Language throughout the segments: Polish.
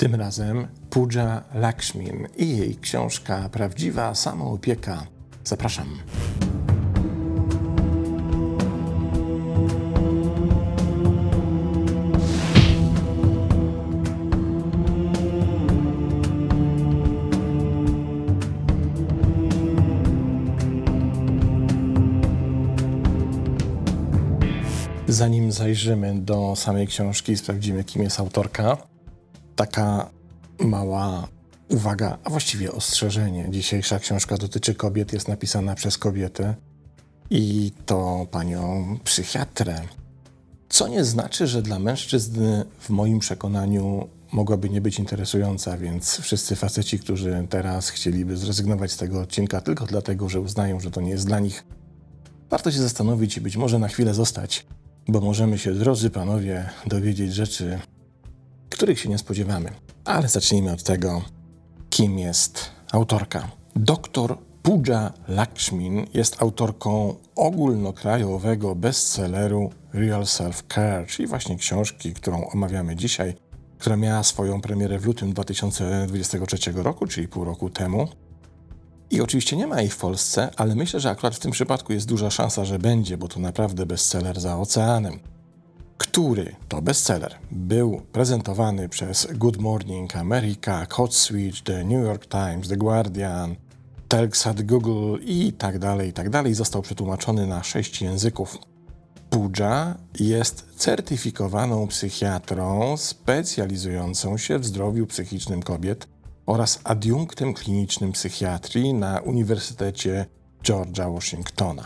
Tym razem Pooja Lakshmin i jej książka Prawdziwa samoopieka. Zapraszam. Zanim zajrzymy do samej książki i sprawdzimy, kim jest autorka, taka mała uwaga, a właściwie ostrzeżenie. Dzisiejsza książka dotyczy kobiet, jest napisana przez kobietę i to panią psychiatrę. Co nie znaczy, że dla mężczyzn w moim przekonaniu mogłaby nie być interesująca, więc wszyscy faceci, którzy teraz chcieliby zrezygnować z tego odcinka tylko dlatego, że uznają, że to nie jest dla nich, warto się zastanowić i być może na chwilę zostać bo możemy się, drodzy panowie, dowiedzieć rzeczy, których się nie spodziewamy. Ale zacznijmy od tego, kim jest autorka. Doktor Pooja Lakshmin jest autorką ogólnokrajowego bestselleru Real Self Care, czyli właśnie książki, którą omawiamy dzisiaj, która miała swoją premierę w lutym 2023 roku, czyli pół roku temu. I oczywiście nie ma jej w Polsce, ale myślę, że akurat w tym przypadku jest duża szansa, że będzie, bo to naprawdę bestseller za oceanem. Który to bestseller był prezentowany przez Good Morning America, Hot Switch, The New York Times, The Guardian, Telxat Google i tak dalej, i tak dalej. Został przetłumaczony na sześć języków. Pooja jest certyfikowaną psychiatrą specjalizującą się w zdrowiu psychicznym kobiet oraz adiunktem klinicznym psychiatrii na Uniwersytecie George'a Washingtona.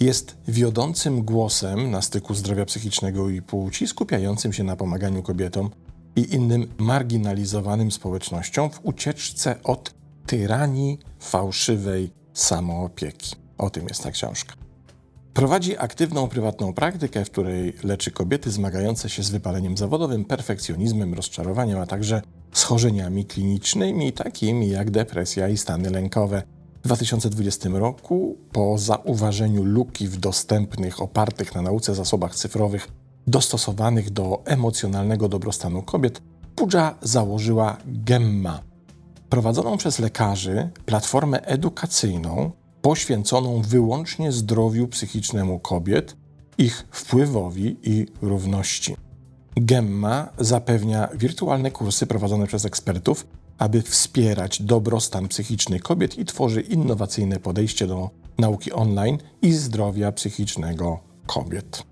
Jest wiodącym głosem na styku zdrowia psychicznego i płci, skupiającym się na pomaganiu kobietom i innym marginalizowanym społecznościom w ucieczce od tyranii fałszywej samoopieki. O tym jest ta książka. Prowadzi aktywną prywatną praktykę, w której leczy kobiety zmagające się z wypaleniem zawodowym, perfekcjonizmem, rozczarowaniem, a także schorzeniami klinicznymi, takimi jak depresja i stany lękowe. W 2020 roku, po zauważeniu luki w dostępnych, opartych na nauce zasobach cyfrowych, dostosowanych do emocjonalnego dobrostanu kobiet, Pudża założyła Gemma, prowadzoną przez lekarzy platformę edukacyjną poświęconą wyłącznie zdrowiu psychicznemu kobiet, ich wpływowi i równości. Gemma zapewnia wirtualne kursy prowadzone przez ekspertów, aby wspierać dobrostan psychiczny kobiet i tworzy innowacyjne podejście do nauki online i zdrowia psychicznego kobiet.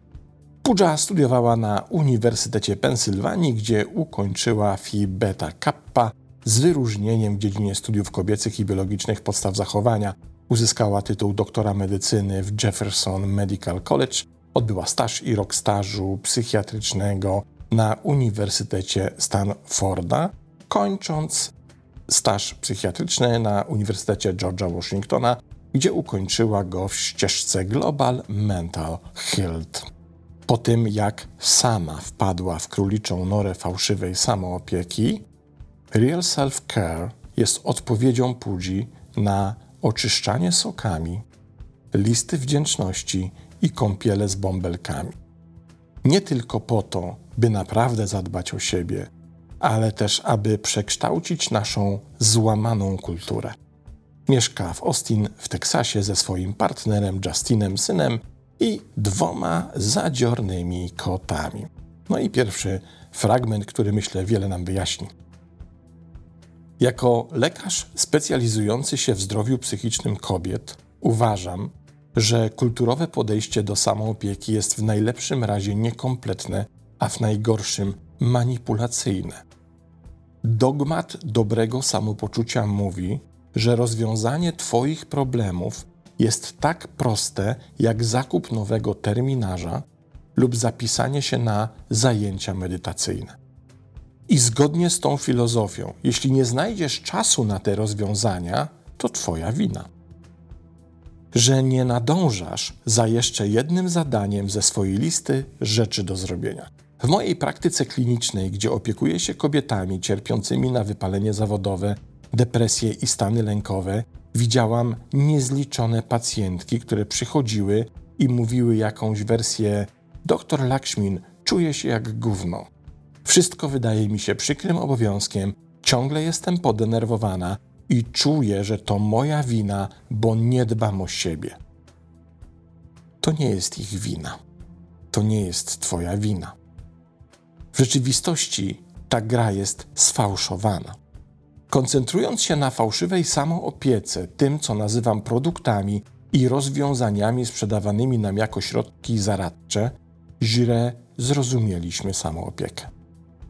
Pooja studiowała na Uniwersytecie Pensylwanii, gdzie ukończyła Phi Beta Kappa z wyróżnieniem w dziedzinie studiów kobiecych i biologicznych podstaw zachowania. Uzyskała tytuł doktora medycyny w Jefferson Medical College, odbyła staż i rok stażu psychiatrycznego na Uniwersytecie Stanforda, kończąc staż psychiatryczny na Uniwersytecie George'a Washingtona, gdzie ukończyła go w ścieżce Global Mental Health. Po tym, jak sama wpadła w króliczą norę fałszywej samoopieki, Real Self-Care jest odpowiedzią Pudzi na oczyszczanie sokami, listy wdzięczności i kąpiele z bąbelkami. Nie tylko po to, by naprawdę zadbać o siebie, ale też aby przekształcić naszą złamaną kulturę. Mieszka w Austin w Teksasie ze swoim partnerem Justinem synem i dwoma zadziornymi kotami. No i pierwszy fragment, który myślę wiele nam wyjaśni. Jako lekarz specjalizujący się w zdrowiu psychicznym kobiet, uważam, że kulturowe podejście do samoopieki jest w najlepszym razie niekompletne a w najgorszym manipulacyjne. Dogmat dobrego samopoczucia mówi, że rozwiązanie Twoich problemów jest tak proste jak zakup nowego terminarza lub zapisanie się na zajęcia medytacyjne. I zgodnie z tą filozofią, jeśli nie znajdziesz czasu na te rozwiązania, to Twoja wina. Że nie nadążasz za jeszcze jednym zadaniem ze swojej listy rzeczy do zrobienia. W mojej praktyce klinicznej, gdzie opiekuję się kobietami cierpiącymi na wypalenie zawodowe, depresje i stany lękowe, widziałam niezliczone pacjentki, które przychodziły i mówiły jakąś wersję: Doktor Lakshmin, czuję się jak gówno. Wszystko wydaje mi się przykrym obowiązkiem, ciągle jestem podenerwowana i czuję, że to moja wina, bo nie dbam o siebie. To nie jest ich wina. To nie jest Twoja wina. W rzeczywistości ta gra jest sfałszowana. Koncentrując się na fałszywej samoopiece, tym co nazywam produktami i rozwiązaniami sprzedawanymi nam jako środki zaradcze, źle zrozumieliśmy samoopiekę.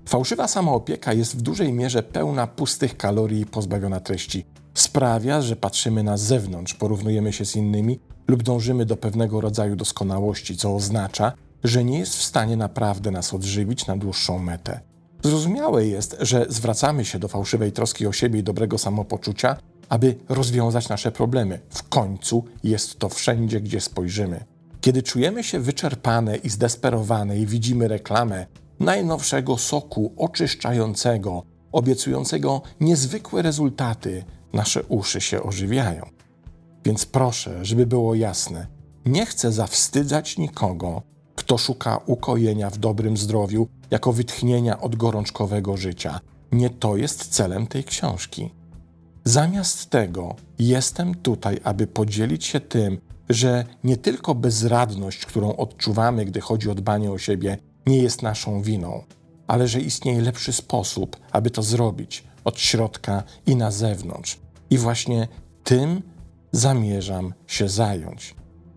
Fałszywa samoopieka jest w dużej mierze pełna pustych kalorii i pozbawiona treści. Sprawia, że patrzymy na zewnątrz, porównujemy się z innymi lub dążymy do pewnego rodzaju doskonałości, co oznacza, że nie jest w stanie naprawdę nas odżywić na dłuższą metę. Zrozumiałe jest, że zwracamy się do fałszywej troski o siebie i dobrego samopoczucia, aby rozwiązać nasze problemy. W końcu jest to wszędzie, gdzie spojrzymy. Kiedy czujemy się wyczerpane i zdesperowane i widzimy reklamę najnowszego soku oczyszczającego, obiecującego niezwykłe rezultaty, nasze uszy się ożywiają. Więc proszę, żeby było jasne, nie chcę zawstydzać nikogo, kto szuka ukojenia w dobrym zdrowiu jako wytchnienia od gorączkowego życia. Nie to jest celem tej książki. Zamiast tego jestem tutaj, aby podzielić się tym, że nie tylko bezradność, którą odczuwamy, gdy chodzi o dbanie o siebie, nie jest naszą winą, ale że istnieje lepszy sposób, aby to zrobić od środka i na zewnątrz. I właśnie tym zamierzam się zająć.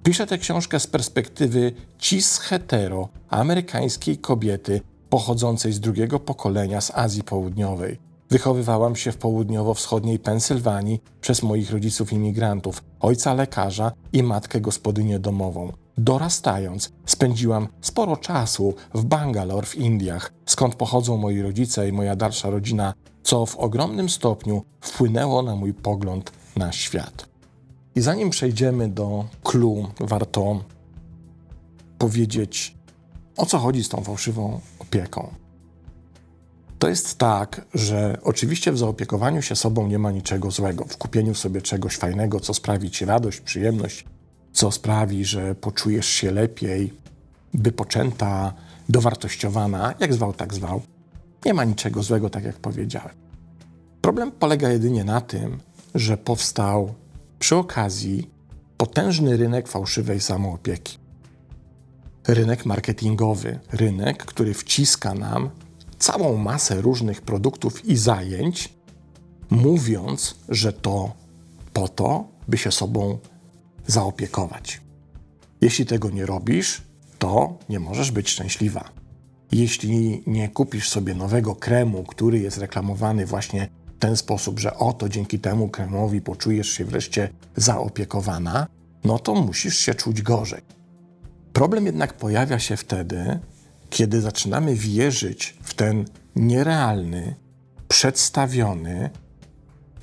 Piszę tę książkę z perspektywy cis hetero, amerykańskiej kobiety pochodzącej z drugiego pokolenia z Azji Południowej. Wychowywałam się w południowo-wschodniej Pensylwanii przez moich rodziców imigrantów, ojca lekarza i matkę gospodynię domową. Dorastając, spędziłam sporo czasu w Bangalore w Indiach, skąd pochodzą moi rodzice i moja dalsza rodzina, co w ogromnym stopniu wpłynęło na mój pogląd na świat. I zanim przejdziemy do clue, warto powiedzieć, o co chodzi z tą fałszywą opieką. To jest tak, że oczywiście w zaopiekowaniu się sobą nie ma niczego złego, w kupieniu sobie czegoś fajnego, co sprawi ci radość, przyjemność, co sprawi, że poczujesz się lepiej, wypoczęta, dowartościowana, jak zwał, tak zwał. Nie ma niczego złego, tak jak powiedziałem. Problem polega jedynie na tym, że powstał przy okazji potężny rynek fałszywej samoopieki. Rynek marketingowy, rynek, który wciska nam całą masę różnych produktów i zajęć, mówiąc, że to po to, by się sobą zaopiekować. Jeśli tego nie robisz, to nie możesz być szczęśliwa. Jeśli nie kupisz sobie nowego kremu, który jest reklamowany właśnie ten sposób, że oto dzięki temu kremowi poczujesz się wreszcie zaopiekowana, no to musisz się czuć gorzej. Problem jednak pojawia się wtedy, kiedy zaczynamy wierzyć w ten nierealny, przedstawiony,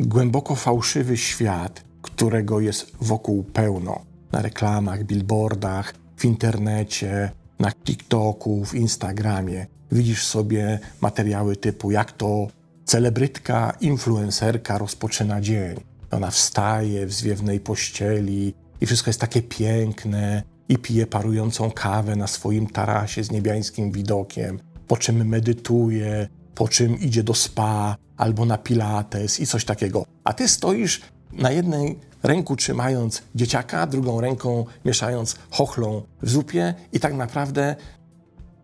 głęboko fałszywy świat, którego jest wokół pełno na reklamach, billboardach, w internecie, na TikToku, w Instagramie. Widzisz sobie materiały typu, jak to celebrytka, influencerka rozpoczyna dzień. Ona wstaje w zwiewnej pościeli i wszystko jest takie piękne, i pije parującą kawę na swoim tarasie z niebiańskim widokiem, po czym medytuje, po czym idzie do spa albo na pilates i coś takiego. A ty stoisz na jednej ręku trzymając dzieciaka, drugą ręką mieszając chochlą w zupie i tak naprawdę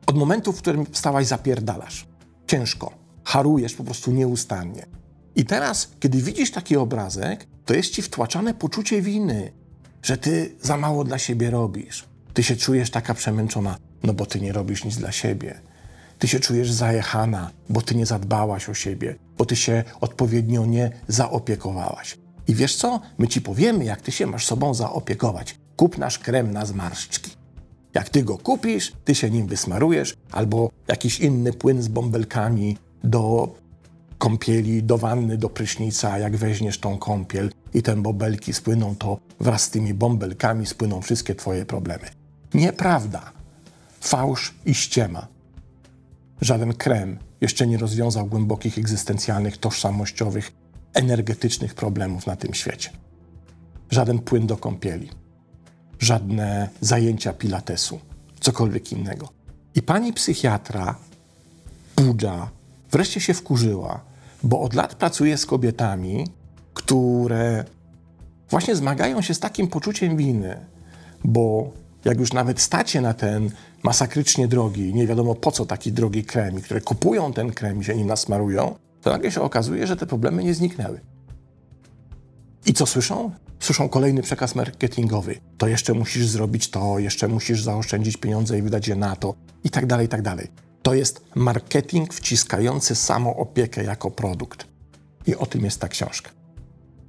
od momentu, w którym wstałaś, zapierdalasz. Ciężko. Harujesz po prostu nieustannie. I teraz, kiedy widzisz taki obrazek, to jest ci wtłaczane poczucie winy, że ty za mało dla siebie robisz. Ty się czujesz taka przemęczona, no bo ty nie robisz nic dla siebie. Ty się czujesz zajechana, bo ty nie zadbałaś o siebie, bo ty się odpowiednio nie zaopiekowałaś. I wiesz co? My ci powiemy, jak ty się masz sobą zaopiekować. Kup nasz krem na zmarszczki. Jak ty go kupisz, ty się nim wysmarujesz, albo jakiś inny płyn z bąbelkami do kąpieli, do wanny, do prysznica. Jak weźmiesz tą kąpiel i te bąbelki spłyną, to wraz z tymi bąbelkami spłyną wszystkie twoje problemy. Nieprawda. Fałsz i ściema. Żaden krem jeszcze nie rozwiązał głębokich egzystencjalnych, tożsamościowych, energetycznych problemów na tym świecie. Żaden płyn do kąpieli, żadne zajęcia pilatesu, cokolwiek innego. I pani psychiatra Pudża wreszcie się wkurzyła, bo od lat pracuje z kobietami, które właśnie zmagają się z takim poczuciem winy, bo jak już nawet stacie na ten masakrycznie drogi, nie wiadomo po co taki drogi krem, i które kupują ten krem i się nim nasmarują, to nagle się okazuje, że te problemy nie zniknęły. I co słyszą? Słyszą kolejny przekaz marketingowy. To jeszcze musisz zrobić to, jeszcze musisz zaoszczędzić pieniądze i wydać je na to, i tak dalej, i tak dalej. To jest marketing wciskający samoopiekę jako produkt. I o tym jest ta książka.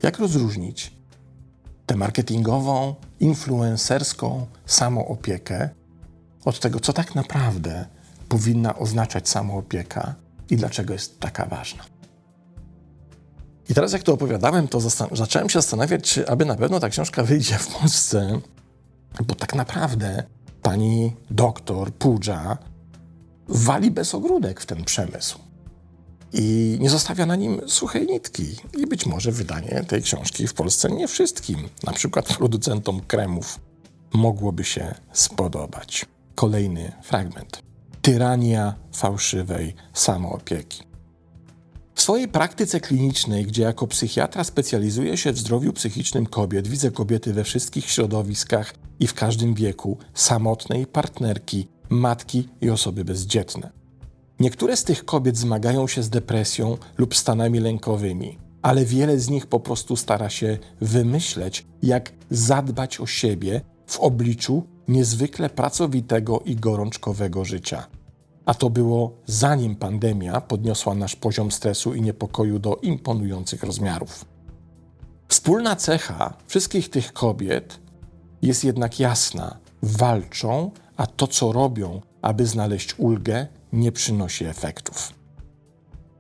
Jak rozróżnić tę marketingową, influencerską samoopiekę od tego, co tak naprawdę powinna oznaczać samoopieka i dlaczego jest taka ważna? I teraz, jak to opowiadałem, to zacząłem się zastanawiać, czy aby na pewno ta książka wyjdzie w Polsce, bo tak naprawdę pani doktor Pudża wali bez ogródek w ten przemysł i nie zostawia na nim suchej nitki. I być może wydanie tej książki w Polsce nie wszystkim, na przykład producentom kremów, mogłoby się spodobać. Kolejny fragment. Tyrania fałszywej samoopieki. W swojej praktyce klinicznej, gdzie jako psychiatra specjalizuję się w zdrowiu psychicznym kobiet, widzę kobiety we wszystkich środowiskach i w każdym wieku, samotnej partnerki, matki i osoby bezdzietne. Niektóre z tych kobiet zmagają się z depresją lub stanami lękowymi, ale wiele z nich po prostu stara się wymyśleć, jak zadbać o siebie w obliczu niezwykle pracowitego i gorączkowego życia. A to było zanim pandemia podniosła nasz poziom stresu i niepokoju do imponujących rozmiarów. Wspólna cecha wszystkich tych kobiet jest jednak jasna: walczą, a to, co robią, aby znaleźć ulgę, nie przynosi efektów.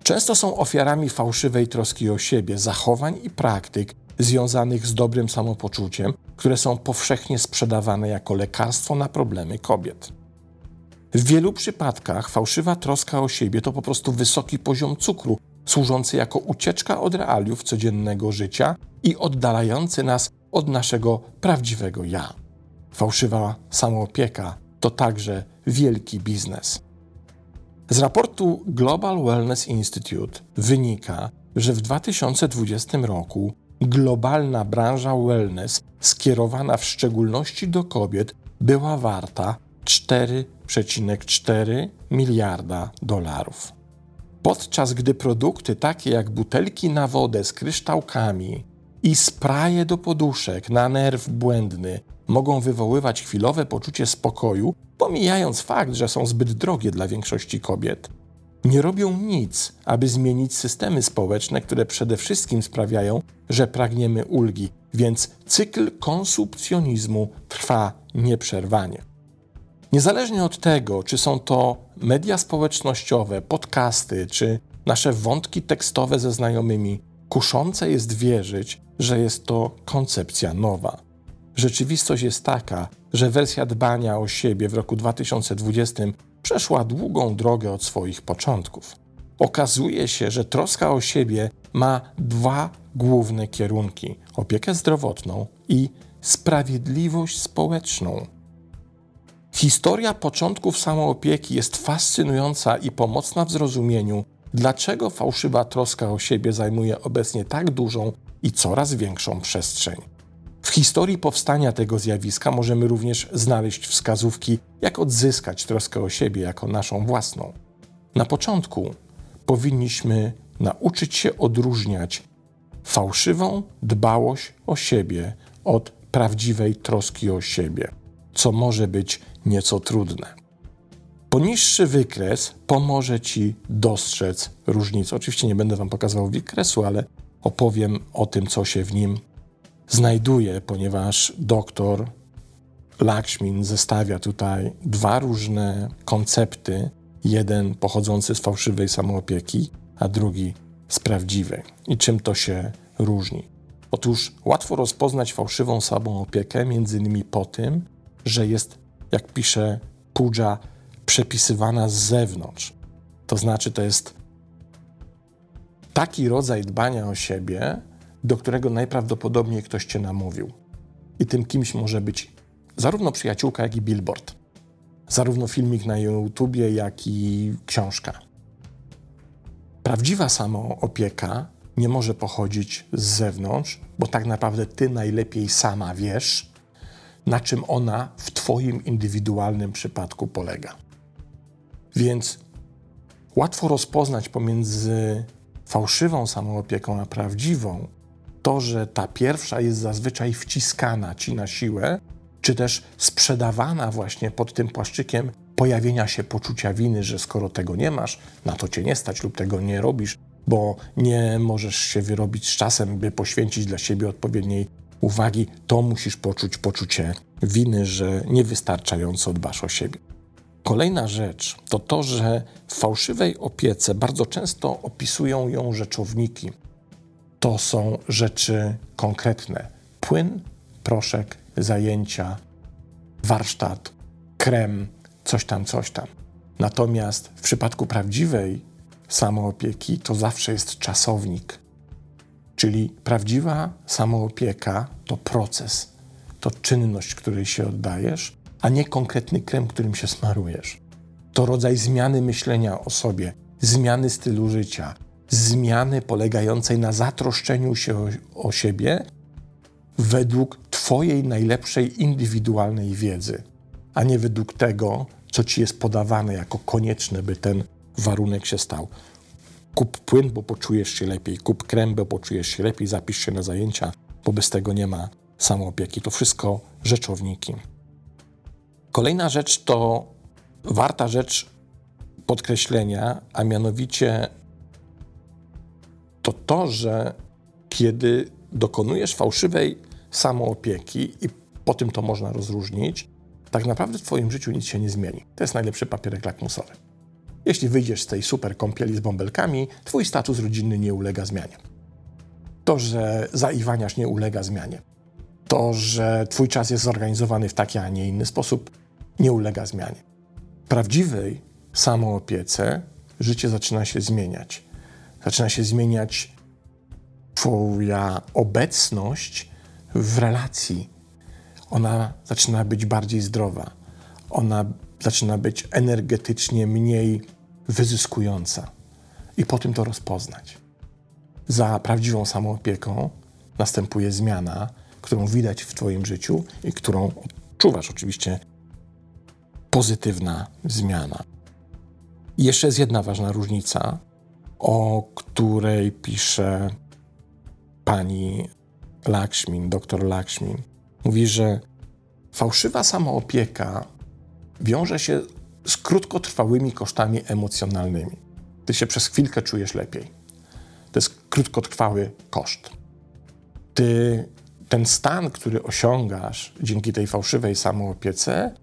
Często są ofiarami fałszywej troski o siebie, zachowań i praktyk związanych z dobrym samopoczuciem, które są powszechnie sprzedawane jako lekarstwo na problemy kobiet. W wielu przypadkach fałszywa troska o siebie to po prostu wysoki poziom cukru, służący jako ucieczka od realiów codziennego życia i oddalający nas od naszego prawdziwego ja. Fałszywa samoopieka to także wielki biznes. Z raportu Global Wellness Institute wynika, że w 2020 roku globalna branża wellness skierowana w szczególności do kobiet była warta 4,4 miliarda dolarów. Podczas gdy produkty takie jak butelki na wodę z kryształkami i spraje do poduszek na nerw błędny mogą wywoływać chwilowe poczucie spokoju, pomijając fakt, że są zbyt drogie dla większości kobiet, nie robią nic, aby zmienić systemy społeczne, które przede wszystkim sprawiają, że pragniemy ulgi, więc cykl konsumpcjonizmu trwa nieprzerwanie. Niezależnie od tego, czy są to media społecznościowe, podcasty, czy nasze wątki tekstowe ze znajomymi, kuszące jest wierzyć, że jest to koncepcja nowa. Rzeczywistość jest taka, że wersja dbania o siebie w roku 2020 przeszła długą drogę od swoich początków. Okazuje się, że troska o siebie ma dwa główne kierunki: opiekę zdrowotną i sprawiedliwość społeczną. Historia początków samoopieki jest fascynująca i pomocna w zrozumieniu, dlaczego fałszywa troska o siebie zajmuje obecnie tak dużą i coraz większą przestrzeń. Historii powstania tego zjawiska możemy również znaleźć wskazówki, jak odzyskać troskę o siebie jako naszą własną. Na początku powinniśmy nauczyć się odróżniać fałszywą dbałość o siebie od prawdziwej troski o siebie, co może być nieco trudne. Poniższy wykres pomoże Ci dostrzec różnicę. Oczywiście nie będę Wam pokazywał wykresu, ale opowiem o tym, co się w nim znajduje, ponieważ doktor Lakshmin zestawia tutaj dwa różne koncepty. Jeden pochodzący z fałszywej samoopieki, a drugi z prawdziwej. I czym to się różni? Otóż łatwo rozpoznać fałszywą samoopiekę, między innymi po tym, że jest, jak pisze Pudża, przepisywana z zewnątrz. To znaczy, to jest taki rodzaj dbania o siebie, do którego najprawdopodobniej ktoś cię namówił. I tym kimś może być zarówno przyjaciółka, jak i billboard. Zarówno filmik na YouTubie, jak i książka. Prawdziwa samoopieka nie może pochodzić z zewnątrz, bo tak naprawdę ty najlepiej sama wiesz, na czym ona w Twoim indywidualnym przypadku polega. Więc łatwo rozpoznać pomiędzy fałszywą samoopieką a prawdziwą to, że ta pierwsza jest zazwyczaj wciskana ci na siłę, czy też sprzedawana właśnie pod tym płaszczykiem pojawienia się poczucia winy, że skoro tego nie masz, na to cię nie stać lub tego nie robisz, bo nie możesz się wyrobić z czasem, by poświęcić dla siebie odpowiedniej uwagi, to musisz poczuć poczucie winy, że niewystarczająco dbasz o siebie. Kolejna rzecz to to, że w fałszywej opiece bardzo często opisują ją rzeczowniki. To są rzeczy konkretne: płyn, proszek, zajęcia, warsztat, krem, coś tam, coś tam. Natomiast w przypadku prawdziwej samoopieki to zawsze jest czasownik. Czyli prawdziwa samoopieka to proces, to czynność, której się oddajesz, a nie konkretny krem, którym się smarujesz. To rodzaj zmiany myślenia o sobie, zmiany stylu życia, zmiany polegającej na zatroszczeniu się o, o siebie według Twojej najlepszej indywidualnej wiedzy, a nie według tego, co Ci jest podawane jako konieczne, by ten warunek się stał. Kup płyn, bo poczujesz się lepiej, kup krem, bo poczujesz się lepiej, zapisz się na zajęcia, bo bez tego nie ma samoopieki. To wszystko rzeczowniki. Kolejna rzecz to warta rzecz podkreślenia, a mianowicie to to, że kiedy dokonujesz fałszywej samoopieki i po tym to można rozróżnić, tak naprawdę w Twoim życiu nic się nie zmieni. To jest najlepszy papierek lakmusowy. Jeśli wyjdziesz z tej super kąpieli z bąbelkami, Twój status rodzinny nie ulega zmianie. To, że zaiwaniasz nie ulega zmianie. To, że Twój czas jest zorganizowany w taki, a nie inny sposób, nie ulega zmianie. Prawdziwej samoopiece życie zaczyna się zmieniać. Zaczyna się zmieniać Twoja obecność w relacji. Ona zaczyna być bardziej zdrowa. Ona zaczyna być energetycznie mniej wyzyskująca. I po tym to rozpoznać. Za prawdziwą samoopieką następuje zmiana, którą widać w Twoim życiu i którą odczuwasz oczywiście pozytywna zmiana. I jeszcze jest jedna ważna różnica, o której pisze pani Lakshmin, doktor Lakshmin. Mówi, że fałszywa samoopieka wiąże się z krótkotrwałymi kosztami emocjonalnymi. Ty się przez chwilkę czujesz lepiej. To jest krótkotrwały koszt. Ty ten stan, który osiągasz dzięki tej fałszywej samoopiece,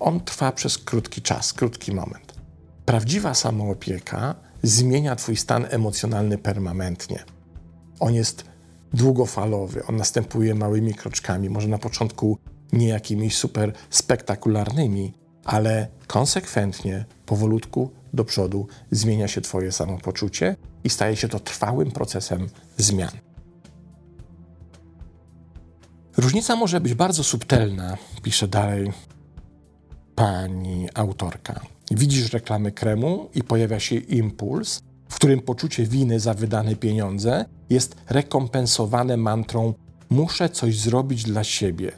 on trwa przez krótki czas, krótki moment. Prawdziwa samoopieka zmienia Twój stan emocjonalny permanentnie. On jest długofalowy, on następuje małymi kroczkami, może na początku nie jakimiś super spektakularnymi, ale konsekwentnie, powolutku do przodu zmienia się Twoje samopoczucie i staje się to trwałym procesem zmian. Różnica może być bardzo subtelna, pisze dalej pani autorka. Widzisz reklamę kremu i pojawia się impuls, w którym poczucie winy za wydane pieniądze jest rekompensowane mantrą muszę coś zrobić dla siebie.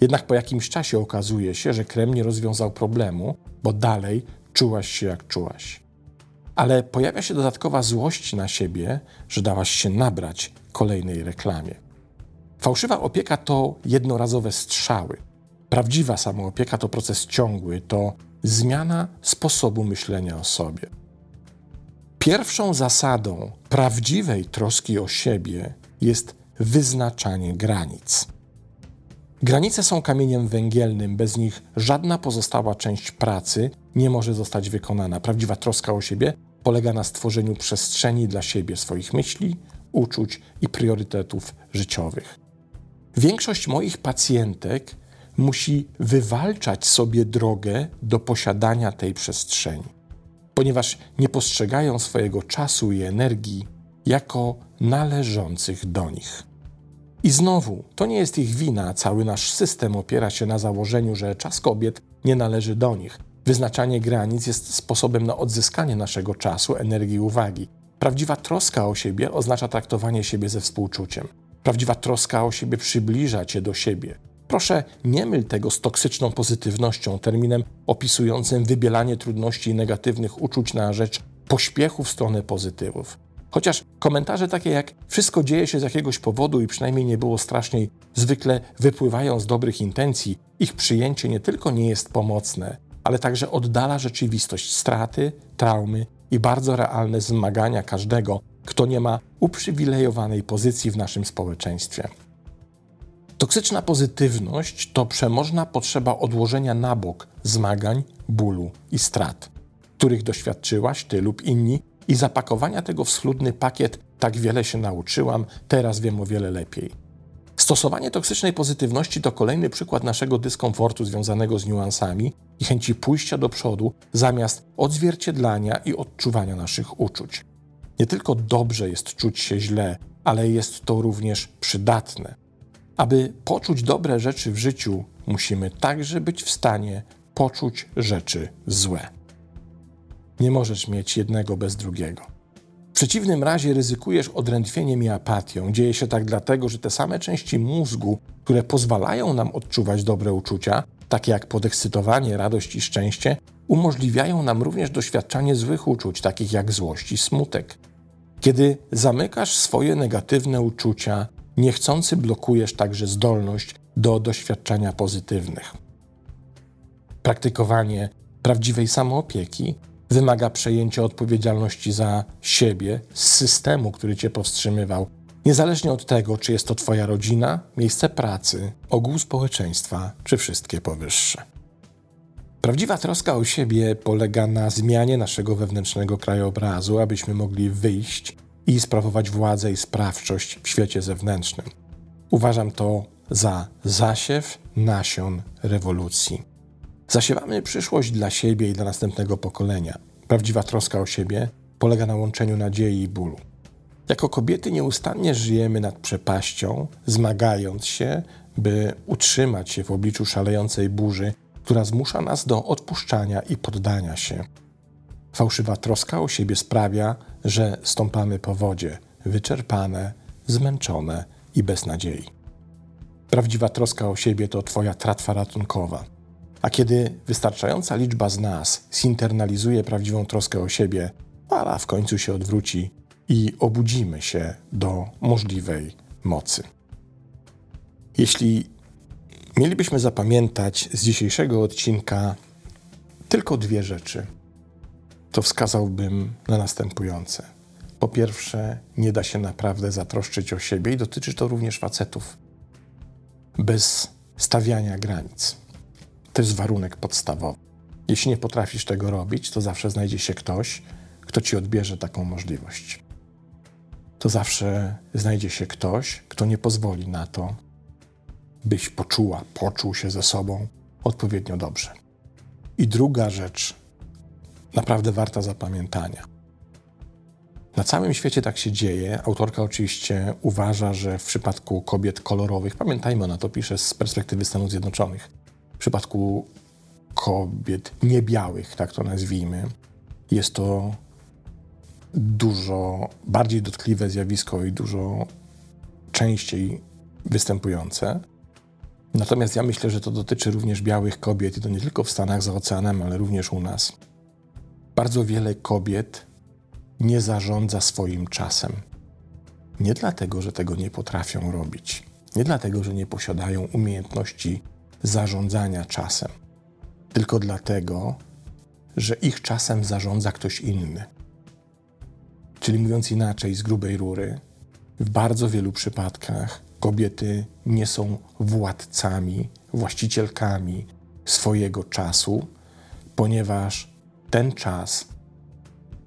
Jednak po jakimś czasie okazuje się, że krem nie rozwiązał problemu, bo dalej czułaś się jak czułaś. Ale pojawia się dodatkowa złość na siebie, że dałaś się nabrać kolejnej reklamie. Fałszywa opieka to jednorazowe strzały. Prawdziwa samoopieka to proces ciągły, to zmiana sposobu myślenia o sobie. Pierwszą zasadą prawdziwej troski o siebie jest wyznaczanie granic. Granice są kamieniem węgielnym, bez nich żadna pozostała część pracy nie może zostać wykonana. Prawdziwa troska o siebie polega na stworzeniu przestrzeni dla siebie, swoich myśli, uczuć i priorytetów życiowych. Większość moich pacjentek musi wywalczać sobie drogę do posiadania tej przestrzeni, ponieważ nie postrzegają swojego czasu i energii jako należących do nich. I znowu, to nie jest ich wina, cały nasz system opiera się na założeniu, że czas kobiet nie należy do nich. Wyznaczanie granic jest sposobem na odzyskanie naszego czasu, energii i uwagi. Prawdziwa troska o siebie oznacza traktowanie siebie ze współczuciem. Prawdziwa troska o siebie przybliża cię do siebie. Proszę, nie myl tego z toksyczną pozytywnością, terminem opisującym wybielanie trudności i negatywnych uczuć na rzecz pośpiechu w stronę pozytywów. Chociaż komentarze takie jak wszystko dzieje się z jakiegoś powodu i przynajmniej nie było straszniej, zwykle wypływają z dobrych intencji, ich przyjęcie nie tylko nie jest pomocne, ale także oddala rzeczywistość straty, traumy i bardzo realne zmagania każdego, kto nie ma uprzywilejowanej pozycji w naszym społeczeństwie. Toksyczna pozytywność to przemożna potrzeba odłożenia na bok zmagań, bólu i strat, których doświadczyłaś ty lub inni, i zapakowania tego w schludny pakiet tak wiele się nauczyłam, teraz wiem o wiele lepiej. Stosowanie toksycznej pozytywności to kolejny przykład naszego dyskomfortu związanego z niuansami i chęci pójścia do przodu zamiast odzwierciedlania i odczuwania naszych uczuć. Nie tylko dobrze jest czuć się źle, ale jest to również przydatne. Aby poczuć dobre rzeczy w życiu, musimy także być w stanie poczuć rzeczy złe. Nie możesz mieć jednego bez drugiego. W przeciwnym razie ryzykujesz odrętwieniem i apatią. Dzieje się tak dlatego, że te same części mózgu, które pozwalają nam odczuwać dobre uczucia, takie jak podekscytowanie, radość i szczęście, umożliwiają nam również doświadczanie złych uczuć, takich jak złość i smutek. Kiedy zamykasz swoje negatywne uczucia, niechcący blokujesz także zdolność do doświadczania pozytywnych. Praktykowanie prawdziwej samoopieki wymaga przejęcia odpowiedzialności za siebie z systemu, który cię powstrzymywał, niezależnie od tego, czy jest to Twoja rodzina, miejsce pracy, ogół społeczeństwa, czy wszystkie powyższe. Prawdziwa troska o siebie polega na zmianie naszego wewnętrznego krajobrazu, abyśmy mogli wyjść i sprawować władzę i sprawczość w świecie zewnętrznym. Uważam to za zasiew nasion rewolucji. Zasiewamy przyszłość dla siebie i dla następnego pokolenia. Prawdziwa troska o siebie polega na łączeniu nadziei i bólu. Jako kobiety nieustannie żyjemy nad przepaścią, zmagając się, by utrzymać się w obliczu szalejącej burzy, która zmusza nas do odpuszczania i poddania się. Fałszywa troska o siebie sprawia, że stąpamy po wodzie, wyczerpane, zmęczone i bez nadziei. Prawdziwa troska o siebie to Twoja tratwa ratunkowa a kiedy wystarczająca liczba z nas zinternalizuje prawdziwą troskę o siebie, fala w końcu się odwróci i obudzimy się do możliwej mocy. Jeśli mielibyśmy zapamiętać z dzisiejszego odcinka tylko dwie rzeczy, to wskazałbym na następujące. Po pierwsze, nie da się naprawdę zatroszczyć o siebie i dotyczy to również facetów. Bez stawiania granic. To jest warunek podstawowy. Jeśli nie potrafisz tego robić, to zawsze znajdzie się ktoś, kto ci odbierze taką możliwość. To zawsze znajdzie się ktoś, kto nie pozwoli na to, byś poczuła, poczuł się ze sobą odpowiednio dobrze. I druga rzecz, naprawdę warta zapamiętania. Na całym świecie tak się dzieje. Autorka oczywiście uważa, że w przypadku kobiet kolorowych, pamiętajmy, ona to pisze z perspektywy Stanów Zjednoczonych, w przypadku kobiet niebiałych, tak to nazwijmy, jest to dużo bardziej dotkliwe zjawisko i dużo częściej występujące. Natomiast ja myślę, że to dotyczy również białych kobiet i to nie tylko w Stanach za oceanem, ale również u nas. Bardzo wiele kobiet nie zarządza swoim czasem. Nie dlatego, że tego nie potrafią robić, nie dlatego, że nie posiadają umiejętności zarządzania czasem, tylko dlatego, że ich czasem zarządza ktoś inny. Czyli mówiąc inaczej, z grubej rury, w bardzo wielu przypadkach kobiety nie są władcami, właścicielkami swojego czasu, ponieważ ten czas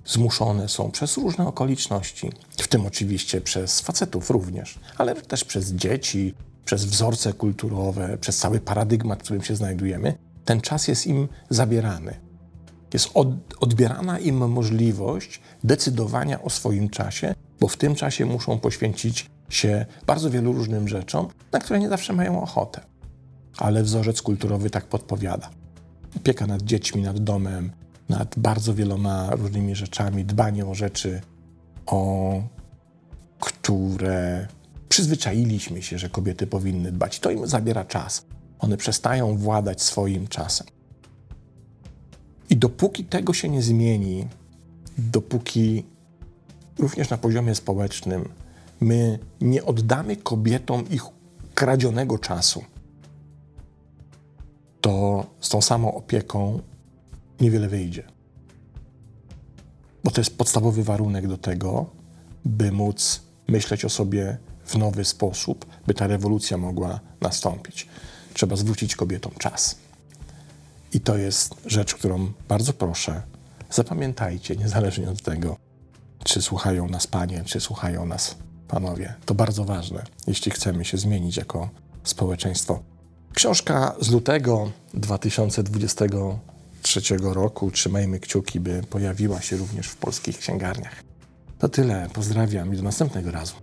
zmuszone są przez różne okoliczności, w tym oczywiście przez facetów również, ale też przez dzieci, przez wzorce kulturowe, przez cały paradygmat, w którym się znajdujemy, ten czas jest im zabierany. Jest od, odbierana im możliwość decydowania o swoim czasie, bo w tym czasie muszą poświęcić się bardzo wielu różnym rzeczom, na które nie zawsze mają ochotę. Ale wzorzec kulturowy tak podpowiada. Opieka nad dziećmi, nad domem, nad bardzo wieloma różnymi rzeczami, dbanie o rzeczy o które przyzwyczailiśmy się, że kobiety powinny dbać. To im zabiera czas. One przestają władać swoim czasem. I dopóki tego się nie zmieni, dopóki również na poziomie społecznym my nie oddamy kobietom ich kradzionego czasu, to z tą samą opieką niewiele wyjdzie. Bo to jest podstawowy warunek do tego, by móc myśleć o sobie w nowy sposób, by ta rewolucja mogła nastąpić. Trzeba zwrócić kobietom czas. I to jest rzecz, którą bardzo proszę, zapamiętajcie, niezależnie od tego, czy słuchają nas panie, czy słuchają nas panowie. To bardzo ważne, jeśli chcemy się zmienić jako społeczeństwo. Książka z lutego 2023 roku, trzymajmy kciuki, by pojawiła się również w polskich księgarniach. To tyle, pozdrawiam i do następnego razu.